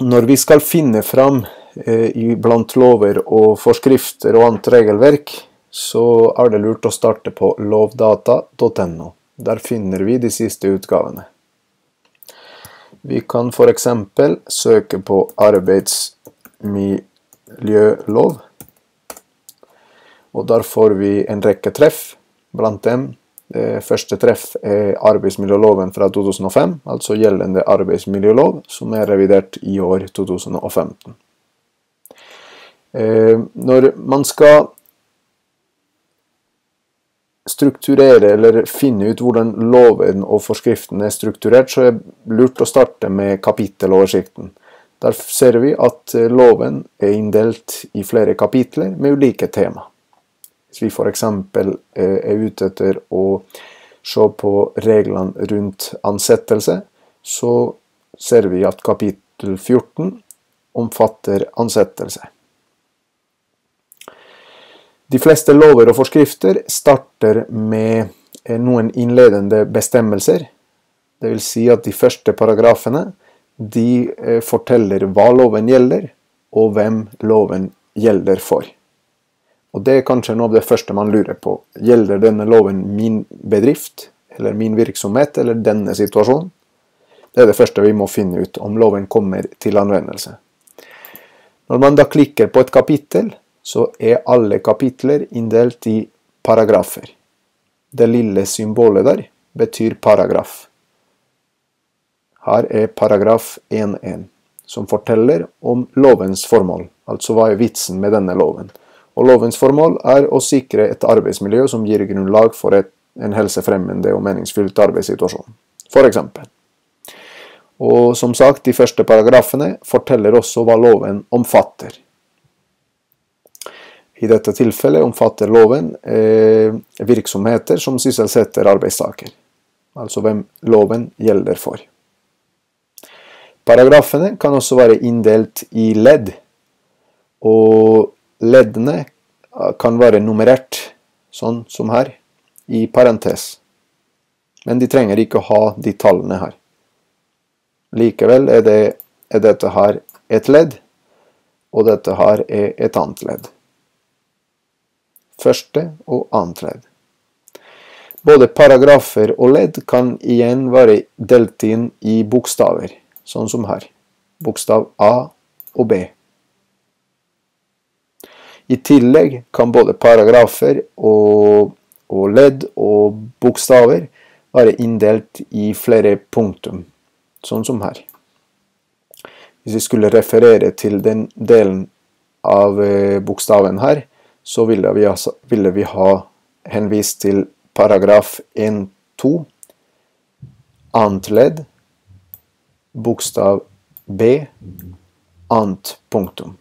når vi skal finne fram eh, blant lover og forskrifter og annet regelverk, så er det lurt å starte på lovdata.no. Der finner vi de siste utgavene. Vi kan f.eks. søke på arbeidsmiljølov. Og der får vi en rekke treff. Blant dem første treff er arbeidsmiljøloven fra 2005, altså gjeldende arbeidsmiljølov, som er revidert i år 2015. Eh, når man skal strukturere eller finne ut hvordan loven og forskriften er strukturert, så er det lurt å starte med kapitteloversikten. Der ser vi at eh, loven er inndelt i flere kapitler med ulike tema. Hvis vi f.eks. Eh, er ute etter å se på reglene rundt ansettelse, så ser vi at kapittel 14 omfatter ansettelse. De fleste lover og forskrifter starter med eh, noen innledende bestemmelser. Dvs. Si at de første paragrafene de eh, forteller hva loven gjelder, og hvem loven gjelder for. Og Det er kanskje noe av det første man lurer på. Gjelder denne loven min bedrift, eller min virksomhet, eller denne situasjonen? Det er det første vi må finne ut, om loven kommer til anvendelse. Når man da klikker på et kapittel, så er alle kapitler inndelt i paragrafer. Det lille symbolet der betyr paragraf. Her er paragraf 1.1, som forteller om lovens formål, altså hva er vitsen med denne loven. Og Lovens formål er å sikre et arbeidsmiljø som gir grunnlag for et, en helsefremmende og meningsfylt arbeidssituasjon, f.eks. Og som sagt, de første paragrafene forteller også hva loven omfatter. I dette tilfellet omfatter loven eh, virksomheter som sysselsetter arbeidstaker, altså hvem loven gjelder for. Paragrafene kan også være inndelt i ledd, og leddene kan være nummerert, sånn som her, i parentes. Men de trenger ikke å ha de tallene her. Likevel er, det, er dette her et ledd, og dette her er et annet ledd første og annet ledd. Både paragrafer og ledd kan igjen være delt inn i bokstaver, sånn som her. Bokstav A og B. I tillegg kan både paragrafer og, og ledd og bokstaver være inndelt i flere punktum, sånn som her. Hvis vi skulle referere til den delen av eh, bokstaven her, så ville vi, altså, ville vi ha henvist til paragraf 1-2, annet ledd, bokstav B, annet punktum.